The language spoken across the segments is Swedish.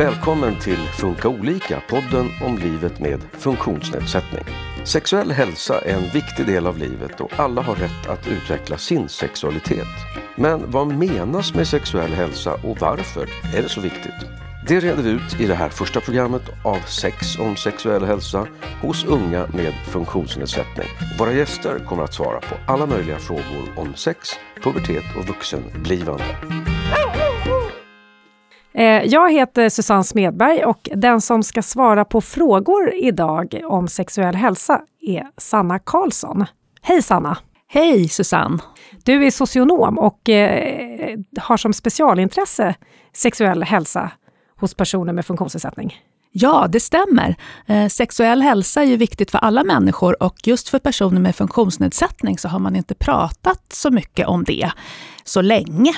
Välkommen till Funka olika, podden om livet med funktionsnedsättning. Sexuell hälsa är en viktig del av livet och alla har rätt att utveckla sin sexualitet. Men vad menas med sexuell hälsa och varför är det så viktigt? Det reder vi ut i det här första programmet av Sex om sexuell hälsa hos unga med funktionsnedsättning. Våra gäster kommer att svara på alla möjliga frågor om sex, pubertet och vuxenblivande. Eh, jag heter Susanne Smedberg och den som ska svara på frågor idag om sexuell hälsa är Sanna Karlsson. Hej Sanna! Hej Susanne! Du är socionom och eh, har som specialintresse sexuell hälsa hos personer med funktionsnedsättning. Ja, det stämmer. Eh, sexuell hälsa är ju viktigt för alla människor och just för personer med funktionsnedsättning så har man inte pratat så mycket om det så länge.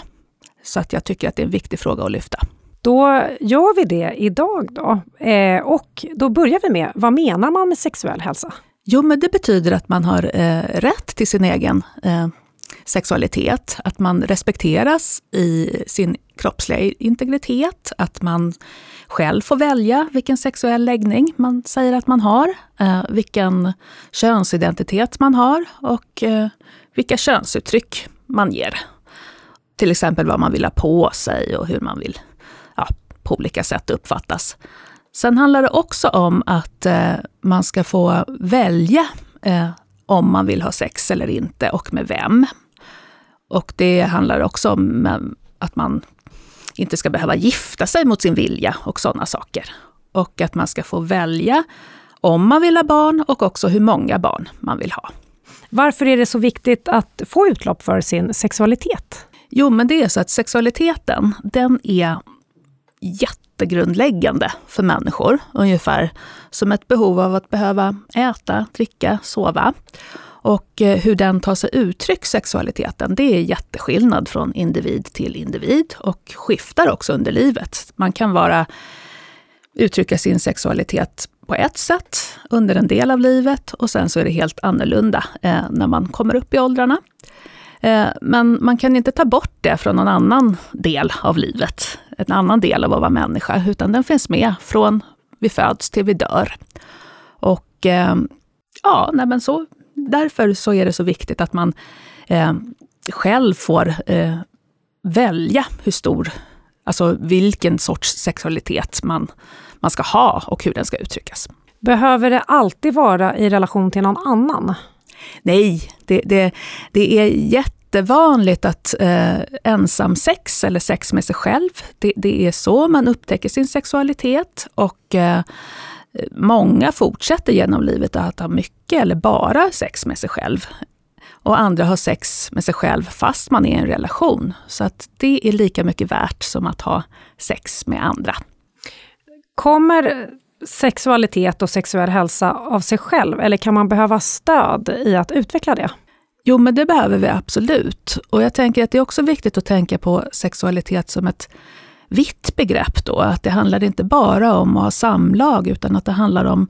Så att jag tycker att det är en viktig fråga att lyfta. Då gör vi det idag då. Eh, och då börjar vi med, vad menar man med sexuell hälsa? Jo, men det betyder att man har eh, rätt till sin egen eh, sexualitet, att man respekteras i sin kroppsliga integritet, att man själv får välja vilken sexuell läggning man säger att man har, eh, vilken könsidentitet man har och eh, vilka könsuttryck man ger. Till exempel vad man vill ha på sig och hur man vill på olika sätt uppfattas. Sen handlar det också om att eh, man ska få välja eh, om man vill ha sex eller inte och med vem. Och det handlar också om eh, att man inte ska behöva gifta sig mot sin vilja och sådana saker. Och att man ska få välja om man vill ha barn och också hur många barn man vill ha. Varför är det så viktigt att få utlopp för sin sexualitet? Jo, men det är så att sexualiteten, den är jättegrundläggande för människor. Ungefär som ett behov av att behöva äta, dricka, sova. Och eh, hur den tar sig uttryck, sexualiteten, det är jätteskillnad från individ till individ och skiftar också under livet. Man kan vara, uttrycka sin sexualitet på ett sätt under en del av livet och sen så är det helt annorlunda eh, när man kommer upp i åldrarna. Eh, men man kan inte ta bort det från någon annan del av livet, en annan del av att vara människa, utan den finns med från vi föds till vi dör. Och eh, ja, nej men så, därför så är det så viktigt att man eh, själv får eh, välja hur stor, alltså vilken sorts sexualitet man, man ska ha och hur den ska uttryckas. Behöver det alltid vara i relation till någon annan? Nej, det, det, det är jättevanligt att eh, ensam sex eller sex med sig själv, det, det, är så man upptäcker sin sexualitet och eh, många fortsätter genom livet att ha mycket eller bara sex med sig själv. Och andra har sex med sig själv fast man är i en relation. Så att det är lika mycket värt som att ha sex med andra. Kommer sexualitet och sexuell hälsa av sig själv, eller kan man behöva stöd i att utveckla det? Jo, men det behöver vi absolut. Och jag tänker att det är också viktigt att tänka på sexualitet som ett vitt begrepp då. Att det handlar inte bara om att ha samlag, utan att det handlar om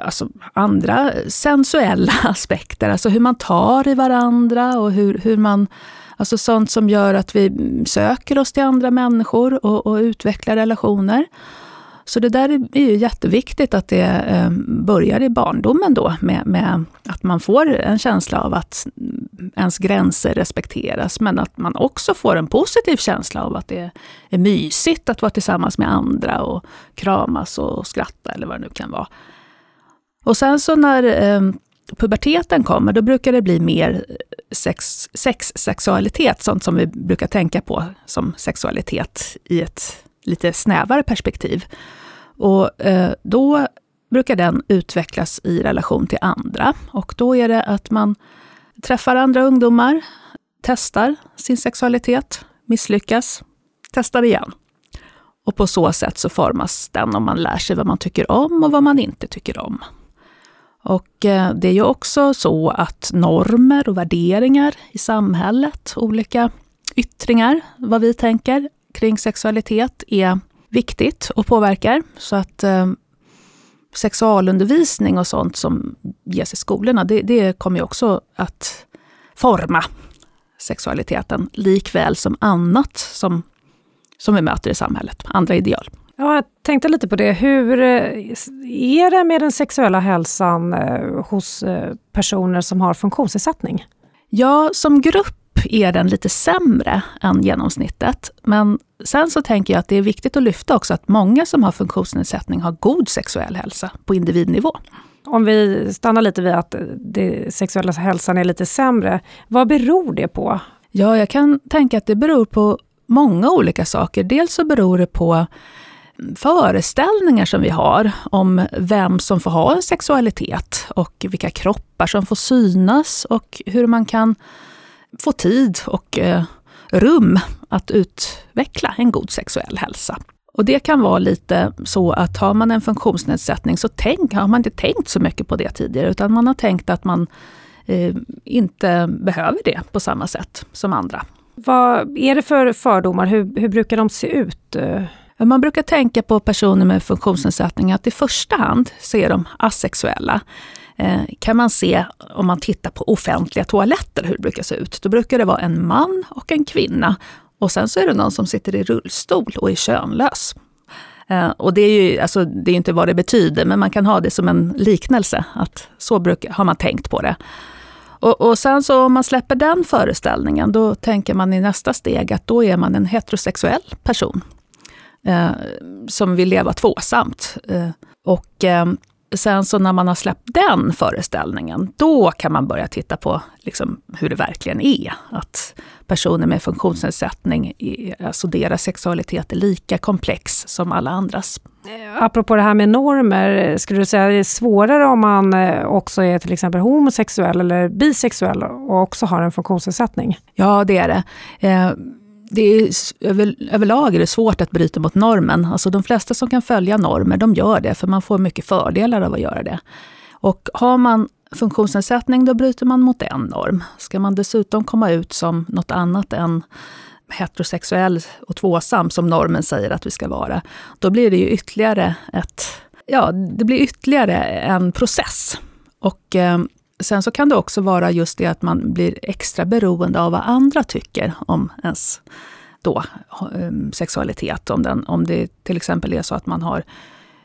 alltså, andra sensuella aspekter. Alltså hur man tar i varandra och hur, hur man Alltså sånt som gör att vi söker oss till andra människor och, och utvecklar relationer. Så det där är ju jätteviktigt att det ehm, börjar i barndomen då med, med, att man får en känsla av att ens gränser respekteras, men att man också får en positiv känsla av att det är mysigt att vara tillsammans med andra och kramas och skratta eller vad det nu kan vara. Och sen så när eh, puberteten kommer, då brukar det bli mer sex, sex, sexualitet, sånt som vi brukar tänka på som sexualitet i ett lite snävare perspektiv. Och eh, då brukar den utvecklas i relation till andra. Och då är det att man träffar andra ungdomar, testar sin sexualitet, misslyckas, testar igen. Och på så sätt så formas den om man lär sig vad man tycker om och vad man inte tycker om. Och eh, det är ju också så att normer och värderingar i samhället, olika yttringar, vad vi tänker, kring sexualitet är viktigt och påverkar. Så att eh, sexualundervisning och sånt som ges i skolorna, det, det kommer ju också att forma sexualiteten likväl som annat som, som vi möter i samhället, andra ideal. Ja, jag tänkte lite på det. Hur eh, är det med den sexuella hälsan eh, hos eh, personer som har funktionsnedsättning? Ja, som grupp är den lite sämre än genomsnittet. Men sen så tänker jag att det är viktigt att lyfta också att många som har funktionsnedsättning har god sexuell hälsa på individnivå. Om vi stannar lite vid att den sexuella hälsan är lite sämre, vad beror det på? Ja, jag kan tänka att det beror på många olika saker. Dels så beror det på föreställningar som vi har om vem som får ha en sexualitet och vilka kroppar som får synas och hur man kan få tid och eh, rum att utveckla en god sexuell hälsa. Och det kan vara lite så att har man en funktionsnedsättning så tänk, har man inte tänkt så mycket på det tidigare utan man har tänkt att man eh, inte behöver det på samma sätt som andra. Vad är det för fördomar? Hur, hur brukar de se ut? Man brukar tänka på personer med funktionsnedsättning att i första hand så är de asexuella. Eh, kan man se om man tittar på offentliga toaletter hur det brukar se ut. Då brukar det vara en man och en kvinna och sen så är det någon som sitter i rullstol och är könlös. Eh, och det är ju alltså, det är inte vad det betyder, men man kan ha det som en liknelse. att Så brukar, har man tänkt på det. Och, och, sen så om man släpper den föreställningen, då tänker man i nästa steg att då är man en heterosexuell person. Eh, som vill leva tvåsamt. Eh, och eh, sen så när man har släppt den föreställningen, då kan man börja titta på liksom hur det verkligen är. Att personer med funktionsnedsättning, alltså deras sexualitet är lika komplex som alla andras. Apropå det här med normer, skulle du säga att det är svårare om man eh, också är till exempel homosexuell eller bisexuell och också har en funktionsnedsättning? Ja, det är det. Det är, över, överlag är det svårt att bryta mot normen. Alltså de flesta som kan följa normer, de gör det, för man får mycket fördelar av att göra det. Och har man funktionsnedsättning, då bryter man mot en norm. Ska man dessutom komma ut som något annat än heterosexuell och tvåsam, som normen säger att vi ska vara, då blir det ju ytterligare ett, ja, det blir ytterligare en process. Och eh, Sen så kan det också vara just det att man blir extra beroende av vad andra tycker om ens då, um, sexualitet. Om, den, om det till exempel är så att man har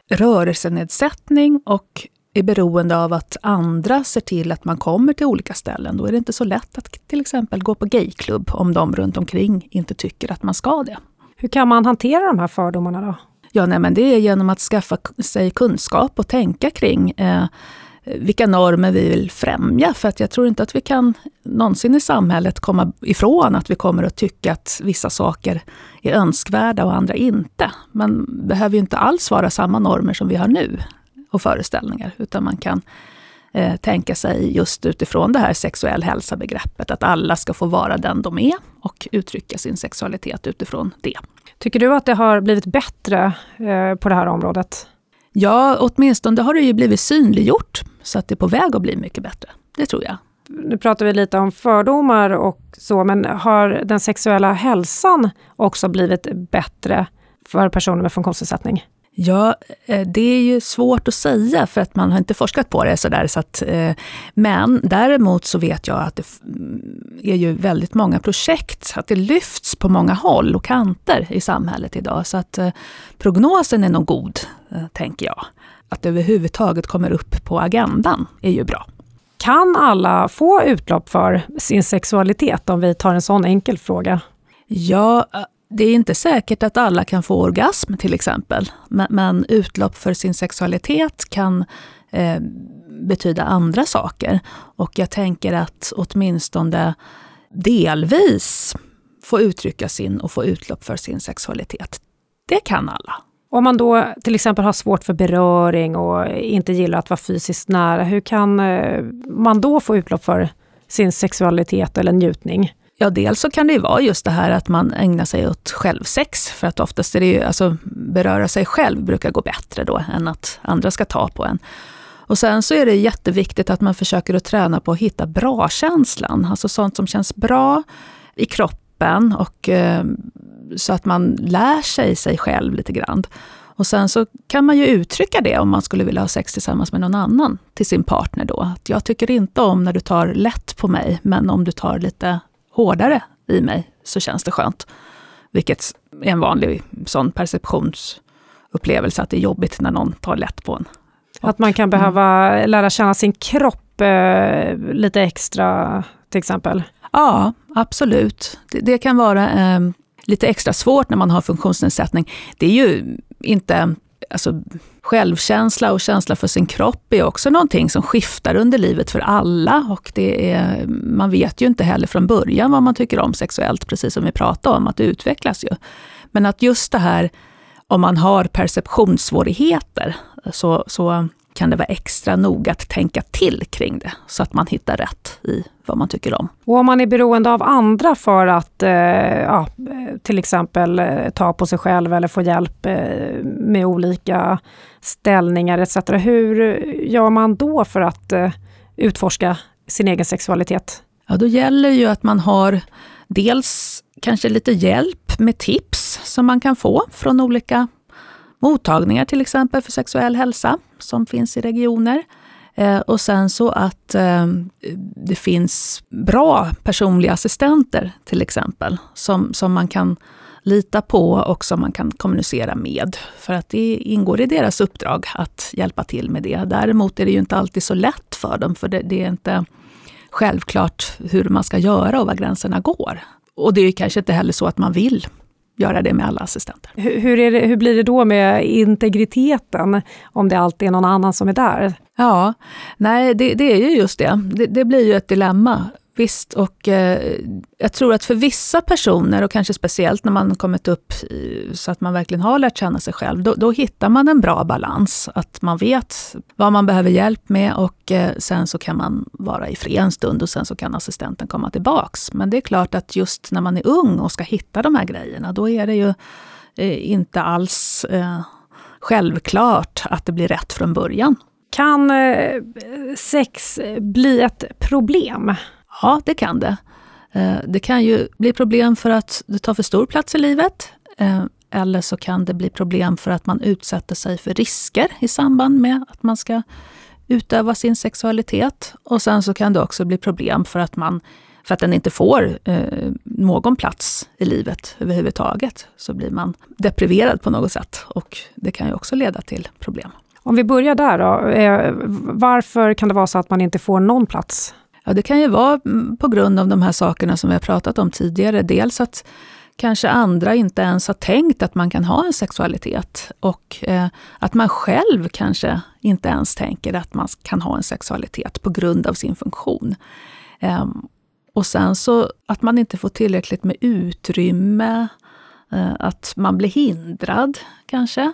rörelsenedsättning och är beroende av att andra ser till att man kommer till olika ställen. Då är det inte så lätt att till exempel gå på gayklubb om de runt omkring inte tycker att man ska det. Hur kan man hantera de här fördomarna då? Ja, nej, men det är genom att skaffa sig kunskap och tänka kring eh, vilka normer vi vill främja. För att jag tror inte att vi kan någonsin i samhället komma ifrån att vi kommer att tycka att vissa saker är önskvärda och andra inte. Men det behöver ju inte alls vara samma normer som vi har nu och föreställningar. Utan man kan eh, tänka sig just utifrån det här sexuell hälsa-begreppet, att alla ska få vara den de är och uttrycka sin sexualitet utifrån det. Tycker du att det har blivit bättre eh, på det här området? Ja, åtminstone har det ju blivit synliggjort, så att det är på väg att bli mycket bättre. Det tror jag. Nu pratar vi lite om fördomar och så, men har den sexuella hälsan också blivit bättre för personer med funktionsnedsättning? Ja, eh, det är ju svårt att säga för att man har inte forskat på det sådär. Så att, eh, men däremot så vet jag att det är ju väldigt många projekt, att det lyfts på många håll och kanter i samhället idag. Så att eh, prognosen är nog god, tänker jag. Att det överhuvudtaget kommer upp på agendan är ju bra. Kan alla få utlopp för sin sexualitet om vi tar en sån enkel fråga? Ja, det är inte säkert att alla kan få orgasm till exempel. Men, men utlopp för sin sexualitet kan eh, betyda andra saker. Och jag tänker att åtminstone delvis få uttrycka sin och få utlopp för sin sexualitet. Det kan alla. Om man då till exempel har svårt för beröring och inte gillar att vara fysiskt nära, hur kan eh, man då få utlopp för sin sexualitet eller njutning? Ja, dels så kan det ju vara just det här att man ägnar sig åt självsex. För att oftast är det ju, alltså beröra sig själv brukar gå bättre då än att andra ska ta på en. Och sen så är det jätteviktigt att man försöker att träna på att hitta bra-känslan. Alltså sånt som känns bra i kroppen och eh, så att man lär sig sig själv lite grann. Och sen så kan man ju uttrycka det om man skulle vilja ha sex tillsammans med någon annan till sin partner då. Att jag tycker inte om när du tar lätt på mig, men om du tar lite hårdare i mig så känns det skönt. Vilket är en vanlig sån perceptions upplevelse att det är jobbigt när någon tar lätt på en. Att man kan behöva mm. lära känna sin kropp eh, lite extra till exempel? Ja, absolut. Det, det kan vara eh, lite extra svårt när man har funktionsnedsättning. Det är ju inte alltså, självkänsla och känsla för sin kropp är också någonting som skiftar under livet för alla. Och det är, man vet ju inte heller från början vad man tycker om sexuellt, precis som vi pratade om, att det utvecklas ju. Men att just det här, om man har perceptionssvårigheter, så, så kan det vara extra noga att tänka till kring det, så att man hittar rätt i vad man tycker om. Och om man är beroende av andra för att eh, ja, till exempel eh, ta på sig själv eller få hjälp eh, med olika ställningar etc. Hur gör man då för att eh, utforska sin egen sexualitet? Ja, då gäller ju att man har dels kanske lite hjälp med tips som man kan få från olika mottagningar till exempel för sexuell hälsa som finns i regioner. Eh, och sen så att eh, det finns bra personliga assistenter till exempel, som, som man kan lita på och som man kan kommunicera med. För att det ingår i deras uppdrag att hjälpa till med det. Däremot är det ju inte alltid så lätt för dem, för det, det är inte självklart hur man ska göra och var gränserna går. Och det är kanske inte heller så att man vill göra det med alla assistenter. Hur, hur, det, hur, blir det då med integriteten, om det alltid är någon annan som är där? Ja, nej det, det är ju just det. det. det. blir ju ett dilemma. Visst, och eh, jag tror att för vissa personer, och kanske speciellt när man kommit upp i, så att man verkligen har lärt känna sig själv, då, då, hittar man en bra balans. Att man vet vad man behöver hjälp med och eh, sen så kan man vara i fred en stund och sen så kan assistenten komma tillbaks. Men det är klart att just när man är ung och ska hitta de här grejerna, då är det ju eh, inte alls eh, självklart att det blir rätt från början. Kan eh, sex bli ett problem? Ja, det kan det. Eh, det kan ju bli problem för att det tar för stor plats i livet. Eh, eller så kan det bli problem för att man utsätter sig för risker i samband med att man ska utöva sin sexualitet. Och sen så kan det också bli problem för att, man, för att den inte får eh, någon plats i livet överhuvudtaget. Så blir man depriverad på något sätt och det kan ju också leda till problem. Om vi börjar där då. Eh, varför kan det vara så att man inte får någon plats Ja, det kan ju vara mm, på grund av de här sakerna som vi har pratat om tidigare. Dels att kanske andra inte ens har tänkt att man kan ha en sexualitet och eh, att man själv kanske inte ens tänker att man kan ha en sexualitet på grund av sin funktion. Eh, och sen så att man inte får tillräckligt med utrymme, eh, att man blir hindrad kanske,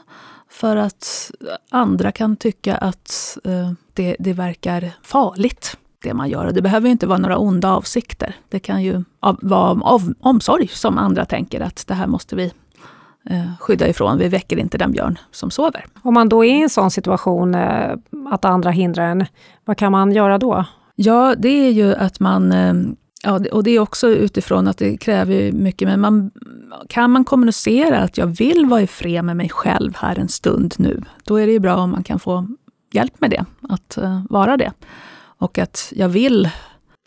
för att andra kan tycka att eh, det, det verkar farligt det man gör. Och det behöver inte vara några onda avsikter. Det kan ju vara av omsorg som andra tänker att det här måste vi eh, skydda ifrån. Vi väcker inte den björn som sover. Om man då är i en sån situation eh, att andra hindrar en, vad kan man göra då? Ja, det är ju att man eh, Ja, och det är också utifrån att det kräver mycket, men man, kan man kommunicera att jag vill vara i fred med mig själv här en stund nu, då är det ju bra om man kan få hjälp med det, att vara det. Och att jag vill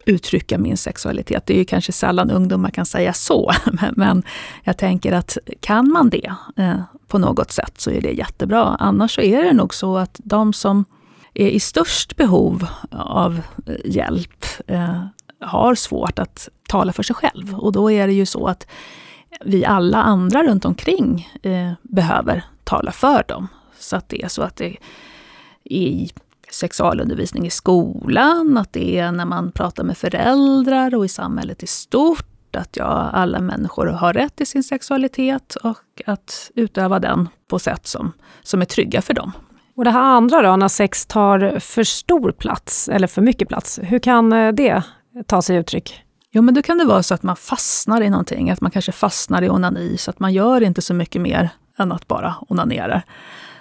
uttrycka min sexualitet. Det är ju kanske sällan ungdomar kan säga så, men, jag tänker att kan man det eh, på något sätt så är det jättebra. Annars så är det nog så att de som är i störst behov av eh, hjälp eh, har svårt att tala för sig själv. Och då är det ju så att vi alla andra runt omkring eh, behöver tala för dem. Så att det är så att det i sexualundervisning i skolan, att det är när man pratar med föräldrar och i samhället i stort, att ja, alla människor har rätt till sin sexualitet och att utöva den på sätt som, som är trygga för dem. Och det här andra då, när sex tar för stor plats eller för mycket plats, hur kan eh, det ta sig uttryck? Jo, men då kan det vara så att man fastnar i någonting, att man kanske fastnar i onani, så att man gör inte så mycket mer än att bara onanera.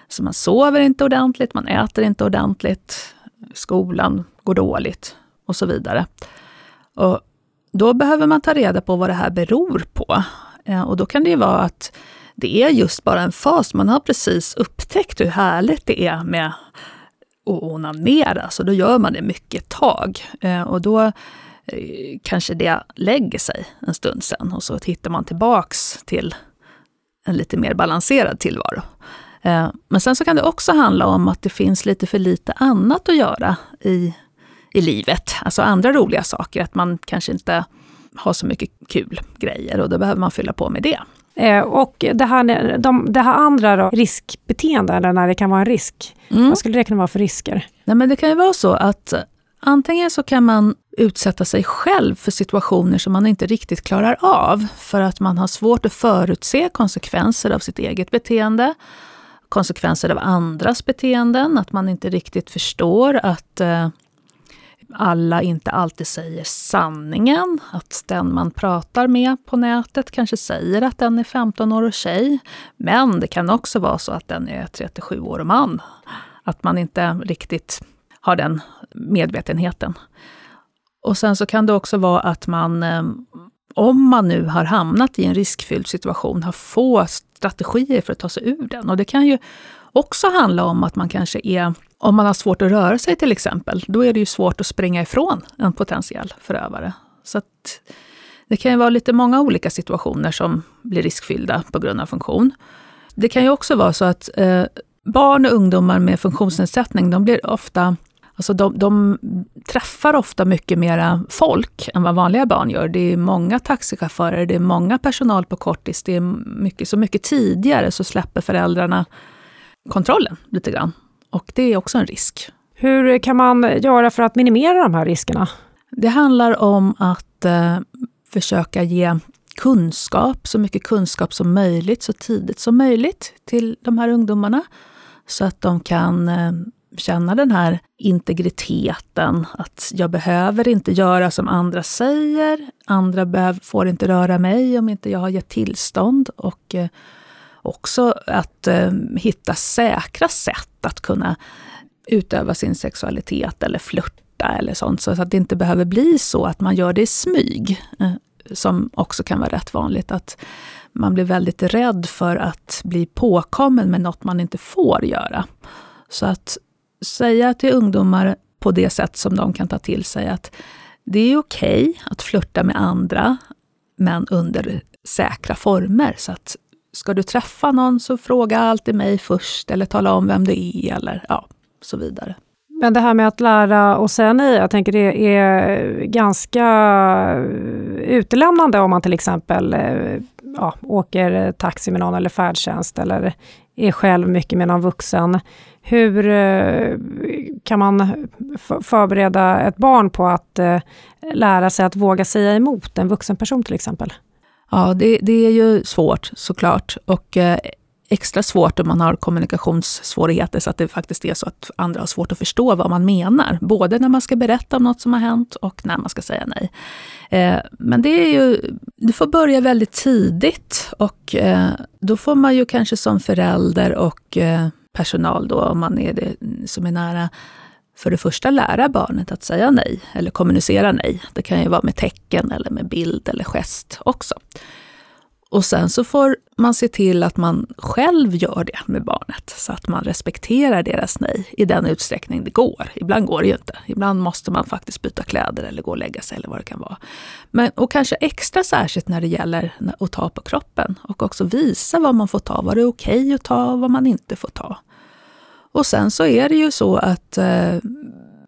Så man sover inte ordentligt, man äter inte ordentligt, skolan går dåligt och så vidare. Och då behöver man ta reda på vad det här beror på. Eh, och då kan det ju vara att det är just bara en fas. Man har precis upptäckt hur härligt det är med att onanera, så då gör man det mycket tag. Eh, och då eh, kanske det lägger sig en stund sen och så hittar man tillbaks till en lite mer balanserad tillvaro. Eh, men sen så kan det också handla om att det finns lite för lite annat att göra i, i livet. Alltså andra roliga saker, att man kanske inte har så mycket kul grejer och då behöver man fylla på med det. Eh, och det här, de, det här andra då, riskbeteende, eller när det kan vara en risk. Mm. Vad skulle det kunna vara för risker? Nej, men det kan ju vara så att antingen så kan man utsätta sig själv för situationer som man inte riktigt klarar av, för att man har svårt att förutse konsekvenser av sitt eget beteende, konsekvenser av andras beteenden, att man inte riktigt förstår att eh, alla inte alltid säger sanningen. Att den man pratar med på nätet kanske säger att den är 15 år och tjej. Men det kan också vara så att den är 37 år och man. Att man inte riktigt har den medvetenheten. Och sen så kan det också vara att man, eh, om man nu har hamnat i en riskfylld situation, har få strategier för att ta sig ur den. Och det kan ju också handla om att man kanske är, om man har svårt att röra sig till exempel, då är det ju svårt att springa ifrån en potentiell förövare. Så det kan ju vara lite många olika situationer som blir riskfyllda på grund av funktion. Det kan ju också vara så att eh, barn och ungdomar med funktionsnedsättning, de blir ofta Alltså de, de träffar ofta mycket mera folk än vad vanliga barn gör. Det är många taxichaufförer, det är många personal på kortis. Det är mycket, så mycket tidigare så släpper föräldrarna kontrollen lite grann. Och det är också en risk. Hur kan man göra för att minimera de här riskerna? Det handlar om att eh, försöka ge kunskap, så mycket kunskap som möjligt, så tidigt som möjligt till de här ungdomarna. Så att de kan eh, känna den här integriteten, att jag behöver inte göra som andra säger, andra får inte röra mig om inte jag har gett tillstånd. Och eh, också att eh, hitta säkra sätt att kunna utöva sin sexualitet eller flörta eller sånt, så att det inte behöver bli så att man gör det i smyg. Eh, som också kan vara rätt vanligt, att man blir väldigt rädd för att bli påkommen med något man inte får göra. Så att säga till ungdomar på det sätt som de kan ta till sig att det är okej okay att flirta med andra, men under säkra former. Så att ska du träffa någon så fråga alltid mig först, eller tala om vem det är, eller ja, så vidare. Men det här med att lära och säga nej, jag tänker det är ganska utelämnande om man till exempel eh, ja, åker taxi med någon eller färdtjänst eller är själv mycket med någon vuxen. Hur eh, kan man förbereda ett barn på att eh, lära sig att våga säga emot en vuxen person till exempel? Ja, det, det är ju svårt såklart. Och eh, extra svårt om man har kommunikationssvårigheter, så att det faktiskt är så att andra har svårt att förstå vad man menar. Både när man ska berätta om något som har hänt och när man ska säga nej. Eh, men det är ju, du får börja väldigt tidigt och eh, då får man ju kanske som förälder och eh, personal då, om man är det som är nära, för det första lära barnet att säga nej eller kommunicera nej. Det kan ju vara med tecken eller med bild eller gest också. Och sen så får man se till att man själv gör det med barnet, så att man respekterar deras nej i den utsträckning det går. Ibland går det ju inte. Ibland måste man faktiskt byta kläder eller gå och lägga sig eller vad det kan vara. Men, och kanske extra särskilt när det gäller att ta på kroppen och också visa vad man får ta, vad det är okej okay att ta och vad man inte får ta. Och sen så är det ju så att eh,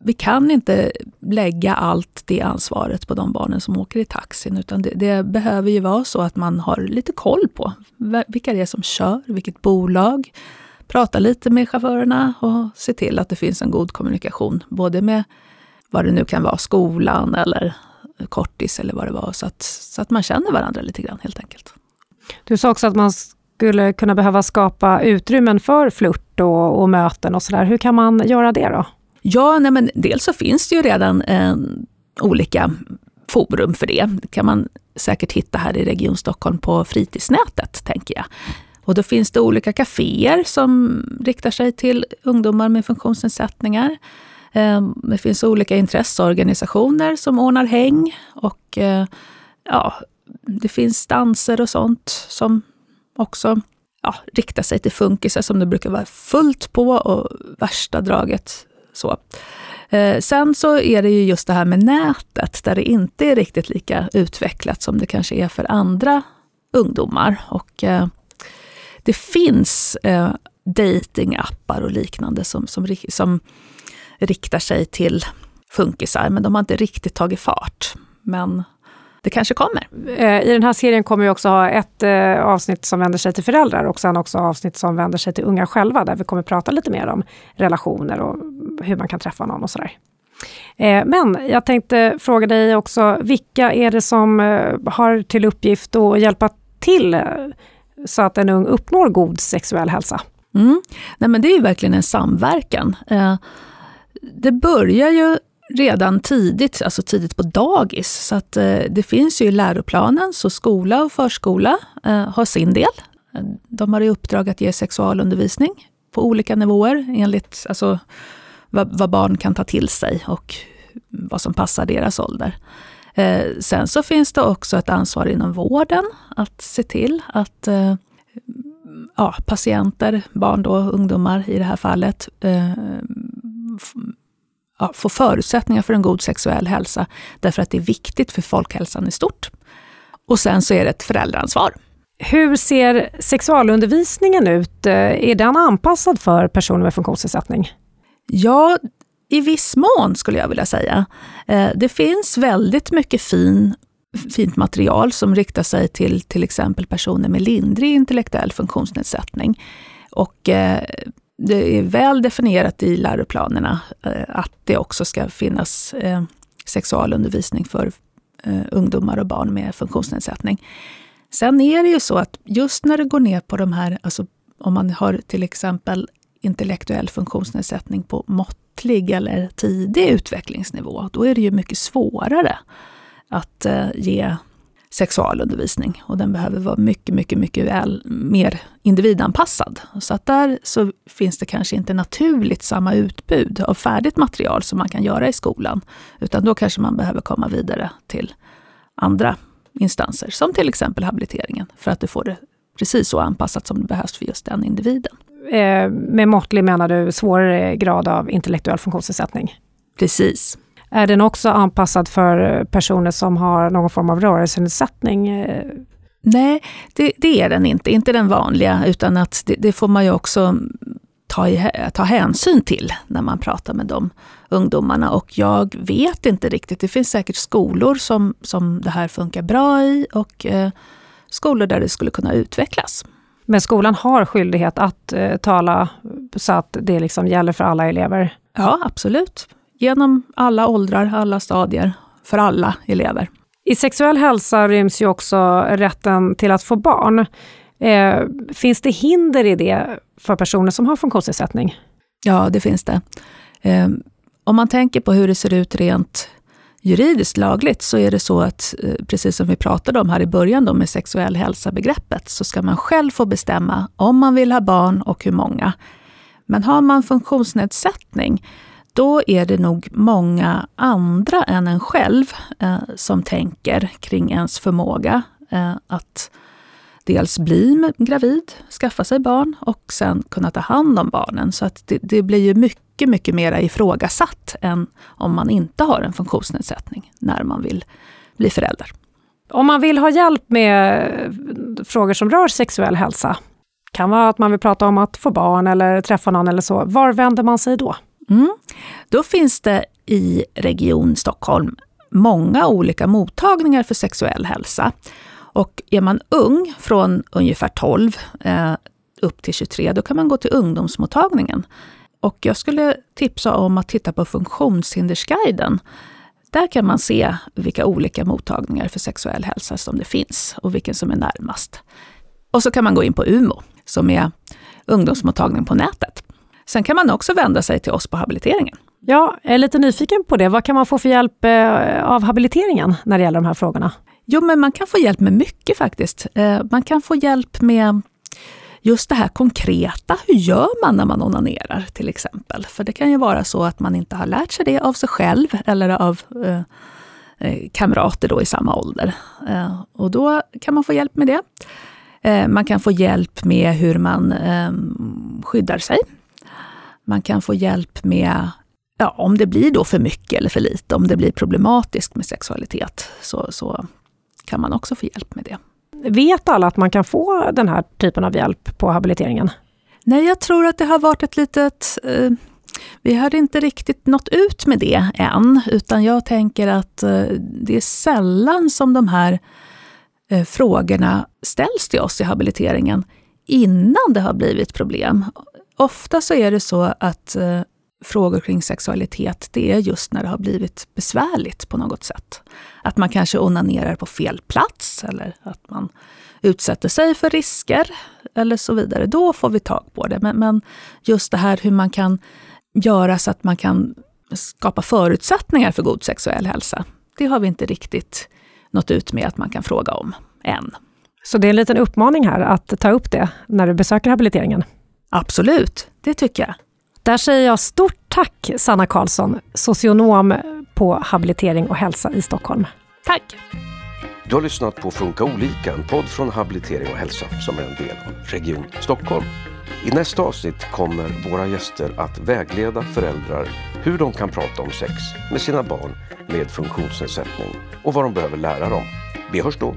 vi kan inte lägga allt det ansvaret på de barnen som åker i taxin, utan det, det, behöver ju vara så att man har lite koll på vilka det är som kör, vilket bolag, prata lite med chaufförerna och se till att det finns en god kommunikation, både med vad det nu kan vara, skolan eller kortis eller vad det var, så att, så att man känner varandra lite grann helt enkelt. Du sa också att man skulle kunna behöva skapa utrymmen för flört och, och möten och sådär. Hur kan man göra det då? Ja, nej men dels så finns det ju redan eh, olika forum för det. Det kan man säkert hitta här i Region Stockholm på fritidsnätet, tänker jag. Och då finns det olika kaféer som riktar sig till ungdomar med funktionsnedsättningar. Eh, det finns olika intresseorganisationer som ordnar häng och eh, ja, det finns danser och sånt som också ja, riktar sig till funkisar som det brukar vara fullt på och värsta draget så. Eh, sen så är det ju just det här med nätet, där det inte är riktigt lika utvecklat som det kanske är för andra ungdomar. Och eh, det finns eh, datingappar och liknande som, som, som riktar sig till funkisar, men de har inte riktigt tagit fart. Men det kanske kommer. Eh, I den här serien kommer vi också ha ett eh, avsnitt som vänder sig till föräldrar och sen också avsnitt som vänder sig till unga själva, där vi kommer prata lite mer om relationer och hur man kan träffa någon och sådär. Eh, men jag tänkte fråga dig också, vilka är det som har till uppgift att hjälpa till så att en ung uppnår god sexuell hälsa? Mm. Nej, men det är ju verkligen en samverkan. Det börjar ju redan tidigt, alltså tidigt på dagis. Så att, eh, det finns ju i läroplanen, så skola och förskola eh, har sin del. De har i uppdrag att ge sexualundervisning på olika nivåer enligt alltså, vad, vad barn kan ta till sig och vad som passar deras ålder. Eh, sen så finns det också ett ansvar inom vården att se till att eh, ja, patienter, barn då, ungdomar i det här fallet, eh, ja, få förutsättningar för en god sexuell hälsa, därför att det är viktigt för folkhälsan i stort. Och sen så är det ett föräldraansvar. Hur ser sexualundervisningen ut? Eh, är den anpassad för personer med funktionsnedsättning? Ja, i viss mån skulle jag vilja säga. Eh, det finns väldigt mycket fin, fint material som riktar sig till till exempel personer med lindrig intellektuell funktionsnedsättning. Och eh, det är väl definierat i läroplanerna eh, att det också ska finnas eh, sexualundervisning för eh, ungdomar och barn med funktionsnedsättning. Sen är det ju så att just när det går ner på de här, alltså om man har till exempel intellektuell funktionsnedsättning på måttlig eller tidig utvecklingsnivå, då är det ju mycket svårare att eh, ge sexualundervisning och den behöver vara mycket, mycket, mycket väl, mer individanpassad. Så att där så finns det kanske inte naturligt samma utbud av färdigt material som man kan göra i skolan, utan då kanske man behöver komma vidare till andra instanser, som till exempel habiliteringen, för att du får det precis så anpassat som det behövs för just den individen. Eh, med måttlig menar du svårare grad av intellektuell funktionsnedsättning? Precis. Är den också anpassad för personer som har någon form av rörelsenedsättning? Nej, det, det, är den inte. Inte den vanliga, utan att det, det får man ju också ta, i, ta hänsyn till när man pratar med de ungdomarna. Och jag vet inte riktigt. Det finns säkert skolor som, som det här funkar bra i och eh, skolor där det skulle kunna utvecklas. Men skolan har skyldighet att eh, tala så att det liksom gäller för alla elever? Ja, absolut genom alla åldrar, alla stadier, för alla elever. I sexuell hälsa ryms ju också rätten till att få barn. Eh, finns det hinder i det för personer som har funktionsnedsättning? Ja, det finns det. Eh, om man tänker på hur det ser ut rent juridiskt lagligt så är det så att, eh, precis som vi pratade om här i början då med sexuell hälsa-begreppet, så ska man själv få bestämma om man vill ha barn och hur många. Men har man funktionsnedsättning då är det nog många andra än en själv eh, som tänker kring ens förmåga eh, att dels bli gravid, skaffa sig barn och sen kunna ta hand om barnen. Så att det, det blir ju mycket, mycket mer ifrågasatt än om man inte har en funktionsnedsättning när man vill bli förälder. Om man vill ha hjälp med eh, frågor som rör sexuell hälsa, kan vara att man vill prata om att få barn eller träffa någon eller så, var vänder man sig då? Mm. Då finns det i Region Stockholm många olika mottagningar för sexuell hälsa. Och är man ung, från ungefär 12 eh, upp till 23, då kan man gå till ungdomsmottagningen. Och jag skulle tipsa om att titta på Funktionshindersguiden. Där kan man se vilka olika mottagningar för sexuell hälsa som det finns och vilken som är närmast. Och så kan man gå in på UMO, som är ungdomsmottagning på nätet. Sen kan man också vända sig till oss på habiliteringen. Ja, jag är lite nyfiken på det. Vad kan man få för hjälp eh, av habiliteringen när det gäller de här frågorna? Jo, men man kan få hjälp med mycket faktiskt. Eh, man kan få hjälp med just det här konkreta. Hur gör man när man onanerar till exempel? För det kan ju vara så att man inte har lärt sig det av sig själv eller av eh, kamrater då i samma ålder. och då kan man få hjälp med det. Man kan få hjälp med hur man skyddar sig man kan få hjälp med ja, om det blir då för mycket eller för lite, om det blir problematiskt med sexualitet, så, så kan man också få hjälp med det. Vet alla att man kan få den här typen av hjälp på habiliteringen? Nej, jag tror att det har varit ett litet... Eh, vi har inte riktigt nått ut med det än, utan jag tänker att eh, det är sällan som de här eh, frågorna ställs till oss i habiliteringen innan det har blivit problem. Ofta så är det så att eh, frågor kring sexualitet, det är just när det har blivit besvärligt på något sätt. Att man kanske onanerar på fel plats eller att man utsätter sig för risker eller så vidare. Då får vi tag på det. Men, men just det här hur man kan göra så att man kan skapa förutsättningar för god sexuell hälsa. Det har vi inte riktigt nått ut med att man kan fråga om än. Så det är en liten uppmaning här att ta upp det när du besöker habiliteringen? Absolut, det tycker jag. Där säger jag stort tack Sanna Karlsson, socionom på habilitering och hälsa i Stockholm. Tack! Du har lyssnat på Funka olika, en podd från Habilitering och hälsa som är en del av Region Stockholm. I nästa avsnitt kommer våra gäster att vägleda föräldrar hur de kan prata om sex med sina barn med funktionsnedsättning och vad de behöver lära dem. Vi hörs då!